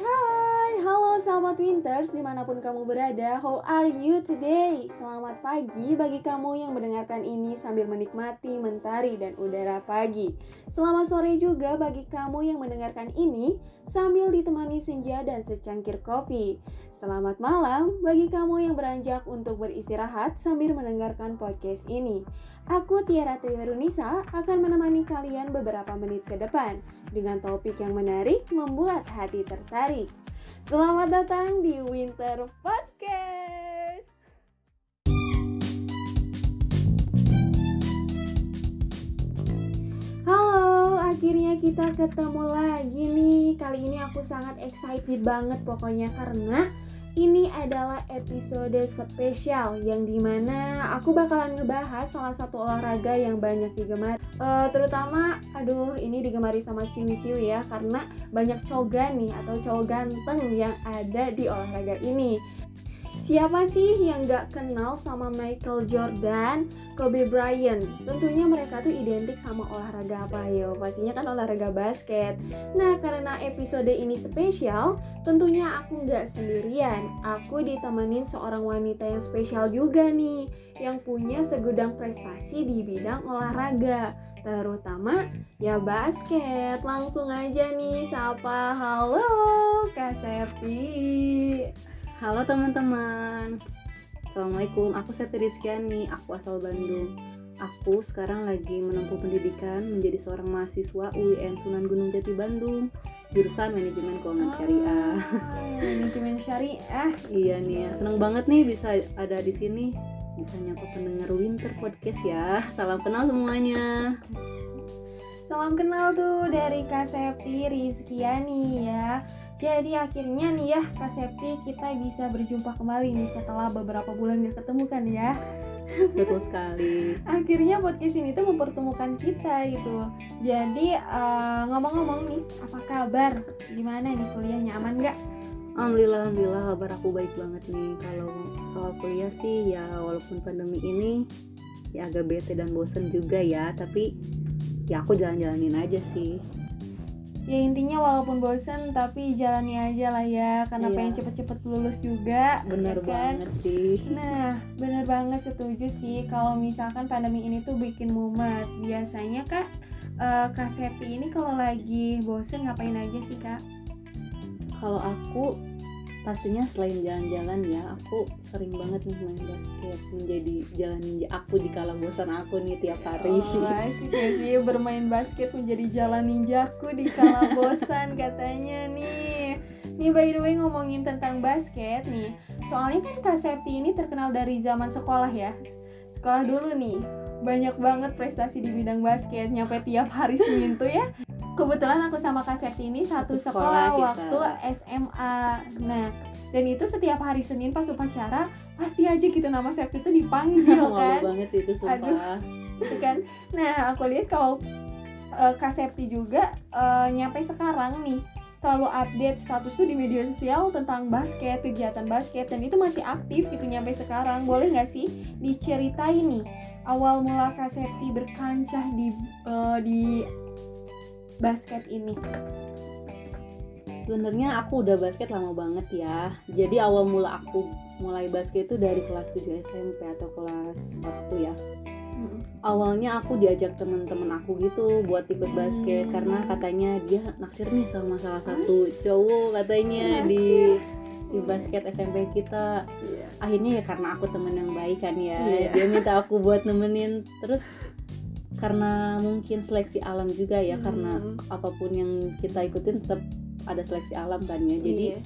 Hi. Sahabat Winters di mana pun kamu berada How are you today? Selamat pagi bagi kamu yang mendengarkan ini sambil menikmati mentari dan udara pagi Selamat sore juga bagi kamu yang mendengarkan ini sambil ditemani senja dan secangkir kopi Selamat malam bagi kamu yang beranjak untuk beristirahat sambil mendengarkan podcast ini Aku Tiara Triharunisa akan menemani kalian beberapa menit ke depan dengan topik yang menarik membuat hati tertarik. Selamat datang di Winter Podcast. Halo, akhirnya kita ketemu lagi nih. Kali ini aku sangat excited banget pokoknya karena ini adalah episode spesial yang di mana aku bakalan ngebahas salah satu olahraga yang banyak digemari. Uh, terutama aduh ini digemari sama ciwi-ciwi ya karena banyak cowok nih atau cowok ganteng yang ada di olahraga ini Siapa sih yang gak kenal sama Michael Jordan, Kobe Bryant? Tentunya mereka tuh identik sama olahraga apa yo? Pastinya kan olahraga basket. Nah karena episode ini spesial, tentunya aku gak sendirian. Aku ditemenin seorang wanita yang spesial juga nih, yang punya segudang prestasi di bidang olahraga terutama ya basket. Langsung aja nih sapa halo Kak Septi. Halo teman-teman. Assalamualaikum, aku Seti Rizkyani, aku asal Bandung. Aku sekarang lagi menempuh pendidikan menjadi seorang mahasiswa UIN Sunan Gunung Jati Bandung. Jurusan Manajemen Keuangan Syariah. Manajemen Syariah. Iya nih, seneng banget nih bisa ada di sini. Bisa nyapa pendengar Winter Podcast ya. Salam kenal semuanya. Salam kenal tuh dari Kak Septi Rizkyani ya jadi akhirnya nih ya Kak Septi kita bisa berjumpa kembali nih setelah beberapa bulan gak ketemu kan ya? Betul sekali. Akhirnya podcast ini tuh mempertemukan kita gitu. Jadi uh, ngomong-ngomong nih apa kabar? Gimana nih kuliahnya? Aman gak? Alhamdulillah, Alhamdulillah kabar aku baik banget nih. Kalau soal kuliah sih ya walaupun pandemi ini ya agak bete dan bosen juga ya. Tapi ya aku jalan-jalanin aja sih ya intinya walaupun bosen tapi jalani aja lah ya karena iya. pengen cepet-cepet lulus juga bener ya kan? banget sih nah bener banget setuju sih kalau misalkan pandemi ini tuh bikin mumet biasanya kak uh, kak Septi ini kalau lagi bosen ngapain aja sih kak kalau aku pastinya selain jalan-jalan ya aku sering banget nih main basket. Menjadi jalan ninja aku di kala bosan aku nih tiap hari. Oh, asik ya sih bermain basket menjadi jalan ninjaku di kala bosan katanya nih. Nih by the way ngomongin tentang basket nih. Soalnya kan Kak Septi ini terkenal dari zaman sekolah ya. Sekolah dulu nih. Banyak banget prestasi di bidang basket nyampe tiap hari Senin tuh ya kebetulan aku sama Kak Septi ini satu sekolah, sekolah waktu SMA. Nah, dan itu setiap hari Senin pas upacara pasti aja gitu nama Septi itu dipanggil kan. banget sih itu sumpah. Aduh, itu kan. Nah, aku lihat kalau uh, Kak Septi juga uh, nyampe sekarang nih selalu update status tuh di media sosial tentang basket, kegiatan basket dan itu masih aktif gitu nyampe sekarang. Boleh nggak sih diceritain nih awal mula Kak Septi berkancah di uh, di basket ini? Sebenarnya aku udah basket lama banget ya. Jadi awal mula aku mulai basket itu dari kelas 7 SMP atau kelas 1 ya. Hmm. Awalnya aku diajak temen-temen aku gitu buat ikut basket hmm. karena katanya dia naksir nih sama salah satu cowok katanya di di basket SMP kita. Yeah. Akhirnya ya karena aku temen yang baik kan ya. Yeah. Dia minta aku buat nemenin terus karena mungkin seleksi alam juga ya hmm. karena apa pun yang kita ikutin tetap ada seleksi alam kan ya. Jadi yeah.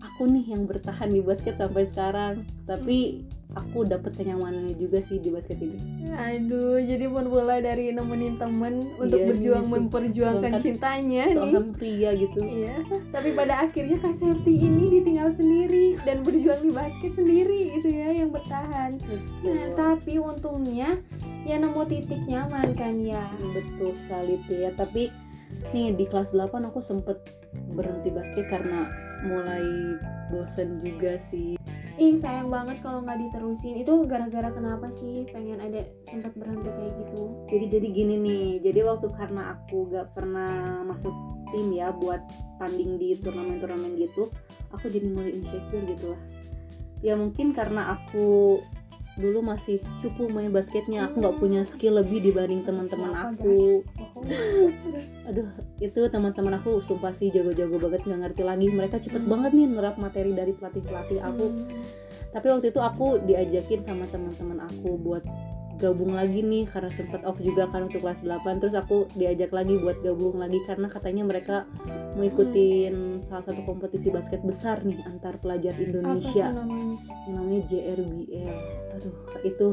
aku nih yang bertahan di basket sampai sekarang. Tapi aku dapet kenyamanannya juga sih di basket ini. Aduh jadi pun mulai dari nemenin temen untuk iya, berjuang memperjuangkan cintanya nih. pria gitu. Iya. Tapi pada akhirnya kak Septi ini ditinggal sendiri dan berjuang di basket sendiri gitu ya yang bertahan. Betul. nah tapi untungnya ya nemu titik nyaman kan ya. Betul sekali tuh ya tapi nih di kelas 8 aku sempet berhenti basket karena mulai bosen juga sih. Ih sayang banget kalau nggak diterusin. Itu gara-gara kenapa sih pengen ada sempat berhenti kayak gitu? Jadi jadi gini nih. Jadi waktu karena aku gak pernah masuk tim ya buat tanding di turnamen-turnamen gitu aku jadi mulai insecure gitu lah. Ya mungkin karena aku dulu masih cukup main basketnya. Aku nggak punya skill lebih dibanding teman-teman aku. aduh itu teman-teman aku sumpah sih jago-jago banget nggak ngerti lagi. Mereka cepet Hmm. banget nih nerap materi dari pelatih-pelatih aku. Hmm, tapi waktu itu aku diajakin sama teman-teman aku buat gabung lagi nih karena sempet off juga kan untuk kelas 8 terus aku diajak lagi buat gabung lagi karena katanya mereka mau ikutin salah satu kompetisi basket besar nih antar pelajar apa Indonesia tuh namanya? yang namanya JRBL aduh itu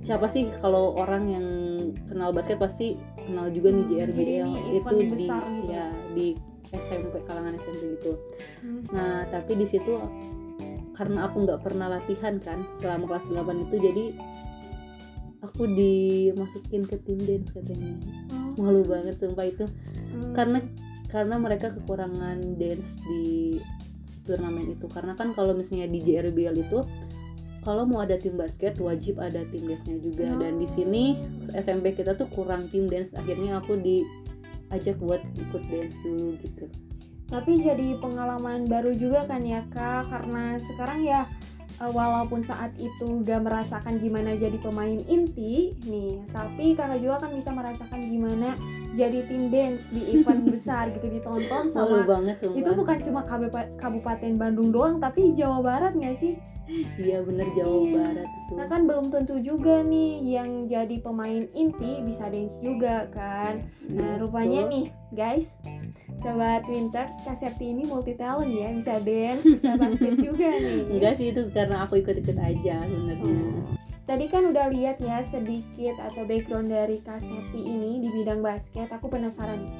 siapa sih kalau orang yang kenal basket pasti kenal juga nih Hmm, JRBL jadi ini itu di besar gitu. ya di SMP kalangan SMP gitu hmm. Nah, tapi di situ karena aku nggak pernah latihan kan selama kelas 8 itu jadi aku dimasukin ke tim dance katanya. Oh, Malu banget sumpah itu. hmm. Karena karena mereka kekurangan dance di turnamen itu. Karena kan kalau misalnya di JRBL itu kalau mau ada tim basket wajib ada tim dance-nya juga dan di sini SMP kita tuh kurang tim dance akhirnya aku diajak buat ikut dance dulu gitu. tapi jadi pengalaman baru juga kan ya kak karena sekarang ya walaupun saat itu gak merasakan gimana jadi pemain inti nih tapi kakak juga kan bisa merasakan gimana jadi tim dance di event besar gitu ditonton sama banget sumpah. itu bukan cuma Kabupa- Kabupaten Bandung doang tapi Jawa Barat nggak sih Iya bener Jawa Iya. Barat itu. Nah kan belum tentu juga nih yang jadi pemain inti bisa dance juga kan. Nah rupanya Betul. nih guys, sobat Winters, Kak Septi ini multi talent ya, bisa dance, bisa basket juga nih. Enggak sih itu karena aku ikut-ikut aja sebenarnya. Oh. Tadi kan udah lihat ya sedikit atau background dari Kak Septi ini di bidang basket. Aku penasaran nih.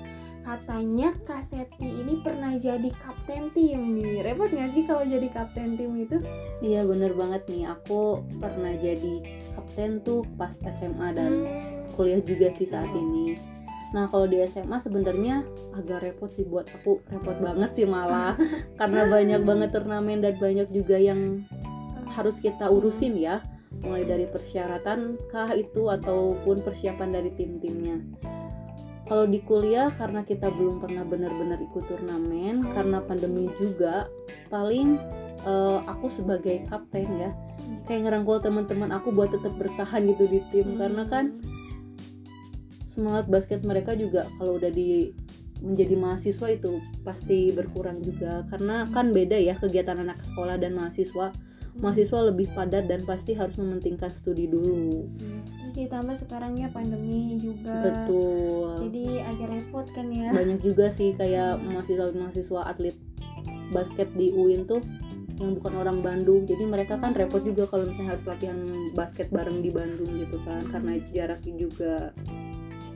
Katanya Kak Septi ini pernah jadi kapten tim nih. Repot nggak sih kalau jadi kapten tim itu? Iya bener banget nih aku pernah jadi kapten tuh pas SMA dan Hmm. kuliah juga sih saat ini. Nah kalau di SMA sebenarnya agak repot sih buat aku repot banget sih malah karena banyak banget turnamen dan banyak juga yang harus kita urusin ya mulai dari persyaratan kah itu ataupun persiapan dari tim-timnya kalau di kuliah karena kita belum pernah benar-benar ikut turnamen karena pandemi juga paling eh, aku sebagai kapten ya kayak ngerangkul teman-teman aku buat tetap bertahan gitu di tim. Karena kan semangat basket mereka juga kalau udah di menjadi mahasiswa itu pasti berkurang juga. Karena kan beda ya kegiatan anak sekolah dan mahasiswa. Mahasiswa lebih padat dan pasti harus mementingkan studi dulu Ditambah sekarang ya pandemi juga. betul Jadi agak repot kan ya. banyak juga sih kayak mahasiswa mahasiswa atlet basket di UIN tuh yang bukan orang Bandung jadi mereka kan repot juga kalau misalnya harus latihan basket bareng di Bandung gitu kan karena jaraknya juga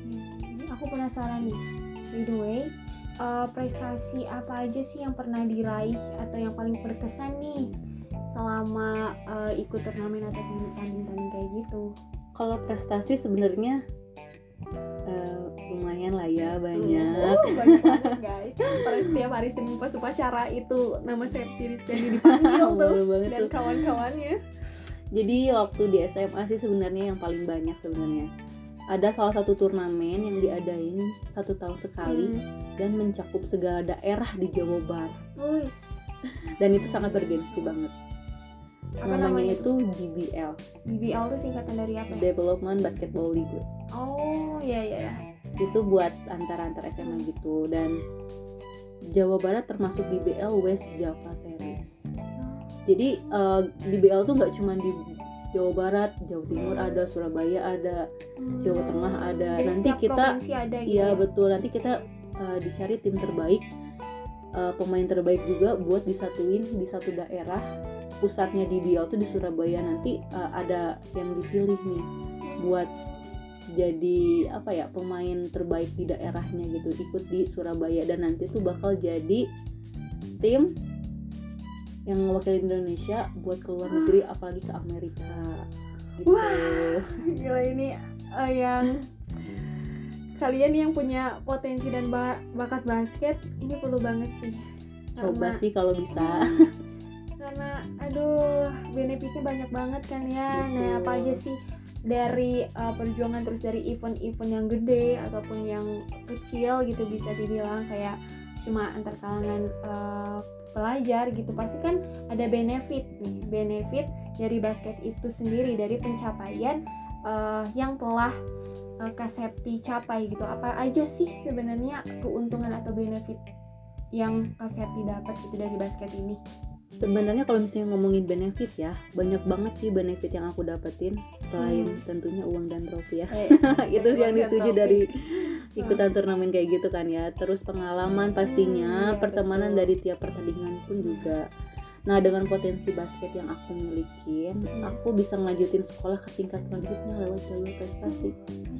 Hmm, Aku penasaran nih. By the way, eh, prestasi apa aja sih yang pernah diraih atau yang paling berkesan nih selama eh, ikut turnamen atau tanding-tanding kayak gitu? Kalau prestasi sebenarnya eh, lumayan lah ya banyak Uh, banyak banget guys. Pada setiap hari Senin pas upacara itu nama Septi Rizkyani dipanggil tuh dan kawan-kawannya. Jadi waktu di SMA sih sebenarnya yang paling banyak sebenarnya ada salah satu turnamen yang diadain satu tahun sekali Hmm. dan mencakup segala daerah di Jawa Barat dan itu sangat bergengsi banget. Apa namanya, namanya itu DBL DBL tuh singkatan dari apa ya? Development Basketball League. Oh, iya iya ya. Itu buat antara-antar SMA gitu dan Jawa Barat termasuk DBL West Java Series. Jadi eh, DBL tuh nggak cuma di Jawa Barat, Jawa Timur ada, Surabaya ada, Jawa Tengah ada. Jadi Nanti kita ada gitu Iya ya? betul. Nanti kita uh, dicari tim terbaik, uh, pemain terbaik juga buat disatuin di satu daerah. Pusatnya di Biau tuh di Surabaya. Nanti uh, ada yang dipilih nih buat jadi apa ya pemain terbaik di daerahnya gitu ikut di Surabaya dan nanti tuh bakal jadi tim yang mewakili Indonesia buat ke luar negeri apalagi ke Amerika gitu. Wah. Gila ini eh, yang kalian yang punya potensi dan ba- bakat basket ini perlu banget sih. Coba Karena- sih kalau bisa. Karena aduh benefitnya banyak banget kan ya. Nah, apa Betul. aja sih dari uh, perjuangan terus dari event-event yang gede ataupun yang kecil gitu bisa dibilang kayak cuma antar kalangan uh, pelajar gitu pasti kan ada benefit nih benefit dari basket itu sendiri dari pencapaian uh, yang telah uh, Kasepti capai gitu apa aja sih sebenarnya keuntungan atau benefit yang Kasepti dapat gitu dari basket ini sebenarnya kalau misalnya ngomongin benefit ya banyak banget sih benefit yang aku dapetin selain hmm. tentunya uang dan trofi ya. Eh, itu yang dituju dari ikutan turnamen kayak gitu kan ya. Terus pengalaman pastinya hmm, ya, pertemanan betul. dari tiap pertandingan pun juga. Nah dengan potensi basket yang aku milikin hmm. aku bisa ngelanjutin sekolah ke tingkat selanjutnya lewat jalur prestasi.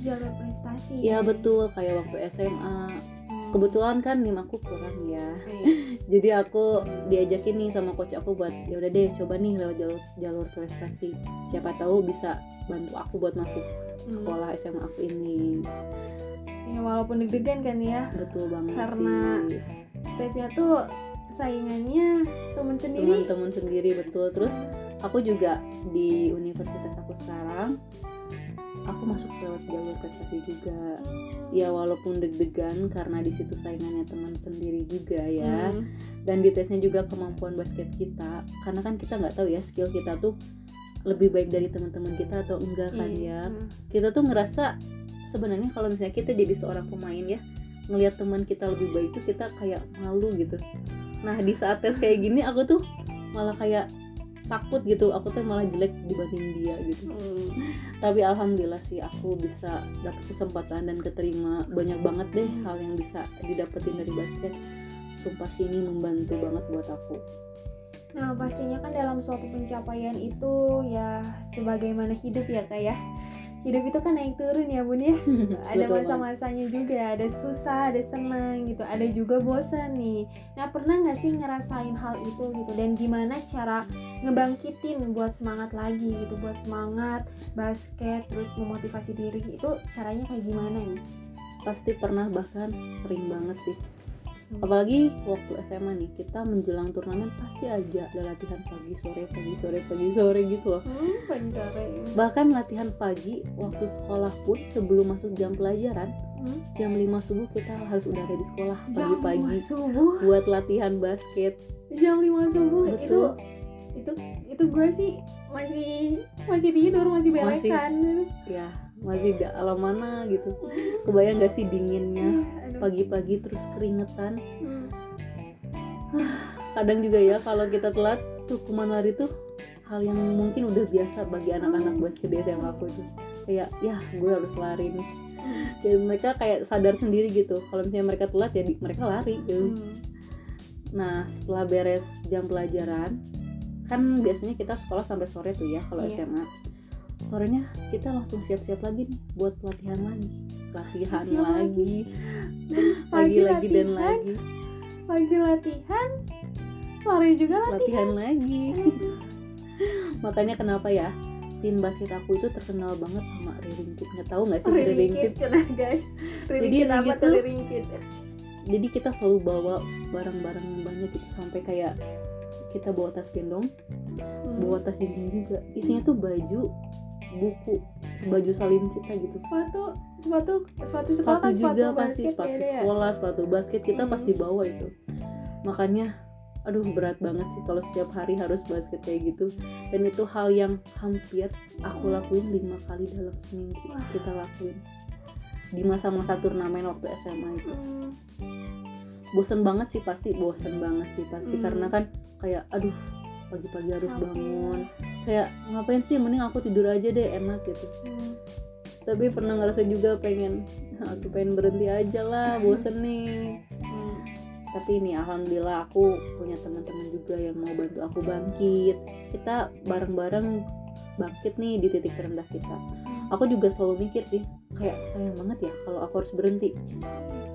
Jalur prestasi. Ya, ya betul. Kayak waktu SMA kebetulan kan nim aku kurang ya iya. jadi aku diajakin nih sama coach aku buat ya udah deh coba nih lewat jalur jalur prestasi siapa tahu bisa bantu aku buat masuk hmm. sekolah hmm. SMA aku ini ya walaupun deg-degan kan ya betul banget karena sih. stepnya tuh saingannya teman sendiri teman-teman sendiri betul terus aku juga di universitas aku sekarang aku masuk lewat jalur prestasi juga. Ya walaupun deg-degan karena di situ saingannya teman sendiri juga ya. Hmm. dan di tesnya juga kemampuan basket kita. Karena kan kita nggak tahu ya skill kita tuh lebih baik dari teman-teman kita atau enggak kan hmm. ya. Kita tuh ngerasa sebenarnya kalau misalnya kita jadi seorang pemain ya ngelihat teman kita lebih baik tuh kita kayak malu gitu. Nah di saat tes kayak gini aku tuh malah kayak takut gitu aku tuh malah jelek dibanding dia gitu. Hmm. tapi alhamdulillah sih aku bisa dapat kesempatan dan keterima. Banyak banget deh hal yang bisa didapetin dari basket. Sumpah sih ini membantu banget buat aku. Nah pastinya kan dalam suatu pencapaian itu ya sebagaimana hidup ya kak ya hidup itu kan naik turun ya bun ya. Ada masa-masanya juga ada susah ada senang gitu ada juga bosan nih. Nah pernah nggak sih ngerasain hal itu gitu? Dan gimana cara ngebangkitin buat semangat lagi gitu buat semangat basket terus memotivasi diri? Itu caranya kayak gimana nih? Pasti pernah bahkan sering banget sih apalagi waktu SMA nih kita menjelang turnamen pasti aja ada latihan pagi sore pagi sore pagi sore gitu loh. Hmm, pagi sore. Bahkan latihan pagi waktu sekolah pun sebelum masuk jam pelajaran hmm? jam 5 subuh kita harus udah ada di sekolah pagi-pagi buat latihan basket. Jam 5 subuh Betul. itu itu itu gue sih masih masih tidur masih belekan masih, ya masih di alam mana gitu hmm. kebayang gak sih dinginnya iya, pagi-pagi terus keringetan hmm. kadang juga ya kalau kita telat hukuman lari tuh hal yang mungkin udah biasa bagi anak-anak hmm. basket di SMA aku itu kayak ya gue harus lari nih dan mereka kayak sadar sendiri gitu kalau misalnya mereka telat ya mereka lari gitu hmm. nah setelah beres jam pelajaran kan biasanya kita sekolah sampai sore tuh ya kalau iya. SMA sorenya kita langsung siap-siap lagi nih buat latihan lagi. Latihan siap lagi. lagi. Lagi dan lagi. pagi latihan sore juga latihan, latihan lagi. Makanya kenapa ya tim basket aku itu terkenal banget sama Riringkit nggak tahu nggak sih Riringkit guys. Riringkit jadi apa tuh Riringkit jadi kita selalu bawa barang-barang yang banyak gitu sampai kayak kita bawa tas gendong hmm. bawa tas dinding juga. Isinya tuh baju buku baju salim kita gitu sepatu sepatu sepatu sekolah sepatu juga sepatu pasti sepatu ya, sekolah sepatu basket kita hmm. pasti bawa itu makanya aduh berat banget sih kalau setiap hari harus basket kayak gitu dan itu hal yang hampir aku lakuin lima kali dalam seminggu Wah. kita lakuin di masa-masa turnamen waktu SMA itu hmm. bosen banget sih pasti bosen banget sih pasti hmm. karena kan kayak aduh pagi-pagi harus bangun. Kayak ngapain sih? Mending aku tidur aja deh enak gitu. Hmm. tapi pernah ngerasa juga pengen aku pengen berhenti aja lah bosen nih. Hmm. tapi ini alhamdulillah aku punya teman-teman juga yang mau bantu aku bangkit. Kita bareng-bareng bangkit nih di titik terendah kita. Hmm. Aku juga selalu mikir sih kayak sayang banget ya kalau aku harus berhenti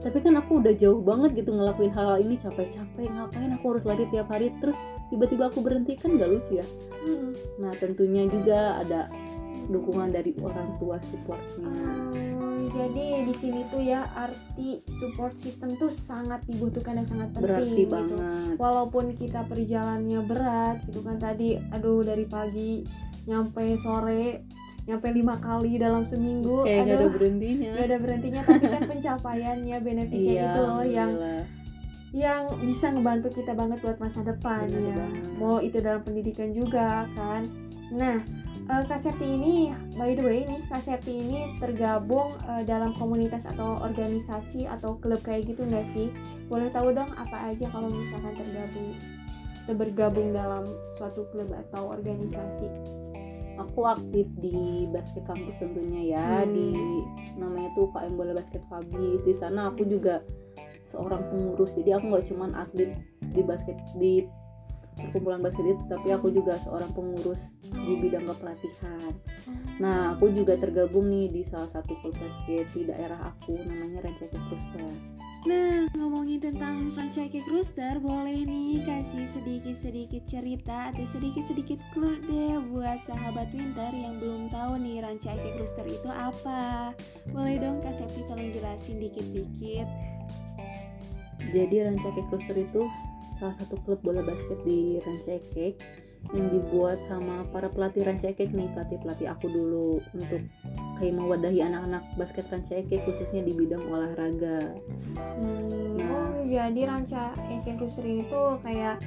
tapi kan aku udah jauh banget gitu ngelakuin hal, -hal ini capek-capek ngapain aku harus lari tiap hari terus tiba-tiba aku berhenti kan gak lucu ya hmm. nah tentunya juga ada dukungan dari orang tua supportnya hmm, jadi di sini tuh ya arti support system tuh sangat dibutuhkan dan sangat penting berarti gitu. banget walaupun kita perjalanannya berat gitu kan tadi aduh dari pagi nyampe sore nyampe lima kali dalam seminggu kayak gak ada aduh berhentinya. gak ada berhentinya tapi kan pencapaiannya benefitnya iya gitu loh yang yang bisa ngebantu kita banget buat masa depan Bener ya. banget. mau itu dalam pendidikan juga kan. Nah eh, Kak Septi ini by the way nih Kak Septi ini tergabung eh, dalam komunitas atau organisasi atau klub kayak gitu nggak sih? Boleh tahu dong apa aja kalau misalkan tergabung atau bergabung dalam suatu klub atau organisasi aku aktif di basket kampus tentunya ya Hmm. di namanya tuh KM Bola Basket Fabis di sana aku juga seorang pengurus jadi aku nggak cuman atlet di basket di perkumpulan basket itu tapi aku juga seorang pengurus di bidang kepelatihan. Nah aku juga tergabung nih di salah satu klub basket di daerah aku namanya Rancake Kruster Nah, ngomongin tentang Rancake Rooster, boleh nih kasih sedikit-sedikit cerita atau sedikit-sedikit clue deh buat sahabat Winter yang belum tahu nih Rancake Rooster itu apa. Boleh dong Kak Septi tolong jelasin dikit-dikit. Jadi Rancake Cruiser itu salah satu klub bola basket di Rancake yang dibuat sama para pelatih Rancake nih pelatih-pelatih aku dulu untuk kayak mewadahi anak-anak basket Rancake khususnya di bidang olahraga. Hmm, Nah. oh jadi Rancake Rooster ini tuh kayak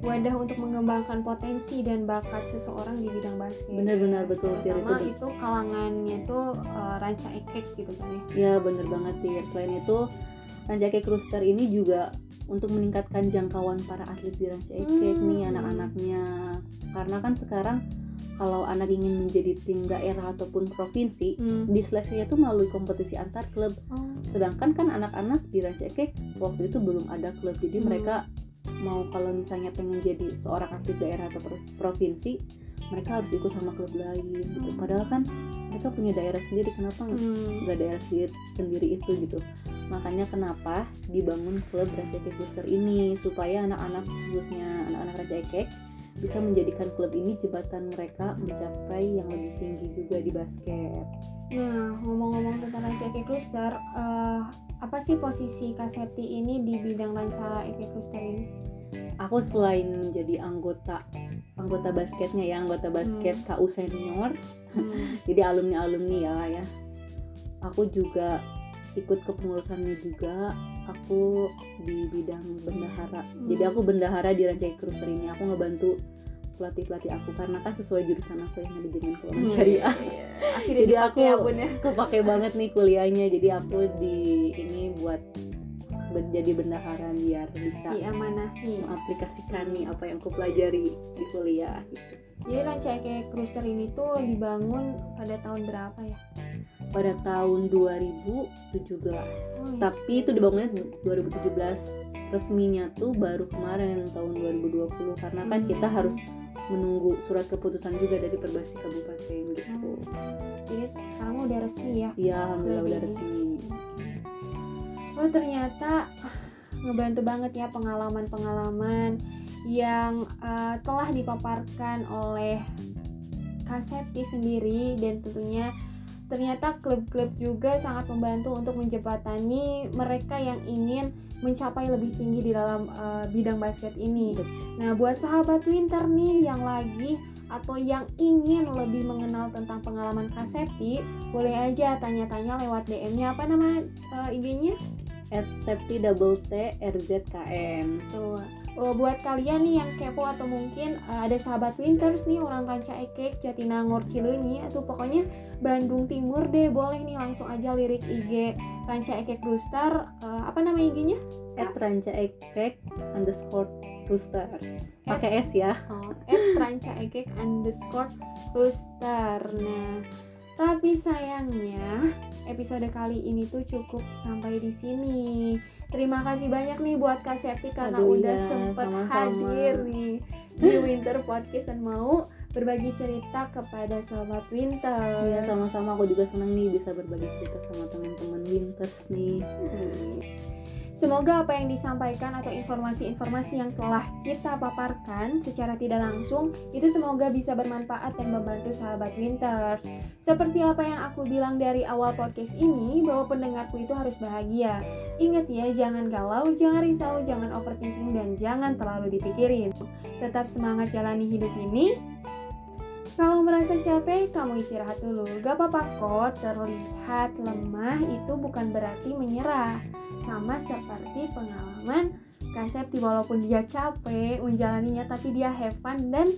wadah untuk mengembangkan potensi dan bakat seseorang di bidang basket. Benar-benar betul Tir, itu. itu kalangannya tuh uh, Ranca Ekek gitu kan ya. Ya bener banget Tir. Selain itu Rancake Cruiser ini juga untuk meningkatkan jangkauan para atlet di Rancake Hmm. nih anak-anaknya. Karena kan sekarang kalau anak ingin menjadi tim daerah ataupun provinsi Hmm. diseleksinya tuh melalui kompetisi antar klub Oh. sedangkan kan anak-anak di Rancake waktu itu belum ada klub jadi Hmm. mereka mau kalau misalnya pengen jadi seorang atlet daerah atau pro- provinsi mereka harus ikut sama klub lain gitu Hmm. padahal kan mereka punya daerah sendiri kenapa Hmm. nggak daerah sendiri, sendiri itu gitu makanya kenapa dibangun klub Rancake Booster ini supaya anak-anak khususnya anak-anak Rancake bisa menjadikan klub ini jembatan mereka mencapai yang lebih tinggi juga di basket. Nah, ngomong-ngomong tentang Ranca Eke Cluster, eh, apa sih posisi Kak Septi ini di bidang Ranca Eke Cluster ini? aku selain menjadi anggota anggota basketnya ya anggota basket KU senior Hmm. jadi alumni alumni ya ya. Aku juga ikut kepengurusannya juga aku di bidang bendahara jadi Hmm. aku bendahara di Rancake Cruiser ini aku ngebantu pelatih pelatih aku karena kan sesuai jurusan aku yang manajemen keuangan syariah Iya. Akhirnya Jadi dipakai aku- ya bun ya. kepake banget nih kuliahnya jadi aku di ini buat ben- jadi bendahara biar bisa Diamanahi. mengaplikasikan nih apa yang aku pelajari di kuliah gitu. Jadi Ranca Eke Cluster ini tuh dibangun pada tahun berapa ya? Pada tahun 2017 Oh, iya. tapi itu dibangunnya 2017 resminya tuh baru kemarin tahun 2020 karena kan kita Hmm. harus menunggu surat keputusan juga dari perbasi kabupaten gitu. Jadi sekarang udah resmi ya. iya alhamdulillah udah resmi. Oh ternyata ngebantu banget ya pengalaman-pengalaman yang uh, telah dipaparkan oleh Kak Septi sendiri dan tentunya ternyata klub-klub juga sangat membantu untuk menjembatani mereka yang ingin mencapai lebih tinggi di dalam uh, bidang basket ini. Nah, buat sahabat Winter nih yang lagi atau yang ingin lebih mengenal tentang pengalaman Kak Septi, boleh aja tanya-tanya lewat DM-nya apa nama uh, IG-nya? Tuh. Oh, buat kalian nih yang kepo atau mungkin uh, ada sahabat Winters nih orang Ranca Ekek, Jatinangor, Cileunyi atau pokoknya Bandung Timur deh boleh nih langsung aja lirik IG Ranca Ekek Rooster uh, apa nama IG-nya? at Ranca Ekek underscore roosters pakai S ya Oh, at Ranca Ekek underscore Rooster. Nah, tapi sayangnya episode kali ini tuh cukup sampai di sini. Terima kasih banyak nih buat Kak Septi karena Aduh, udah iya, sempet sama-sama. hadir nih di Winter Podcast dan mau berbagi cerita kepada sobat Winter. Iya sama-sama aku juga senang nih bisa berbagi cerita sama teman-teman Winters nih Hmm. Semoga apa yang disampaikan atau informasi-informasi yang telah kita paparkan secara tidak langsung itu semoga bisa bermanfaat dan membantu sahabat Winters. Seperti apa yang aku bilang dari awal podcast ini bahwa pendengarku itu harus bahagia. Ingat ya, jangan galau, jangan risau, jangan overthinking dan jangan terlalu dipikirin. Tetap semangat jalani hidup ini Kalau merasa capek, kamu istirahat dulu. Gak apa-apa kok, terlihat lemah itu bukan berarti menyerah. Sama seperti pengalaman Kak Septi, walaupun dia capek menjalaninya, tapi dia have fun dan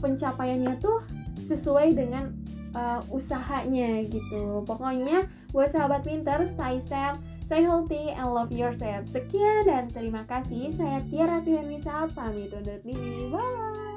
pencapaiannya tuh sesuai dengan uh, usahanya gitu. Pokoknya buat sahabat pinter, stay safe, stay healthy, and love yourself. Sekian dan terima kasih. Saya Tiara Firnisa, pamit undur diri. Bye!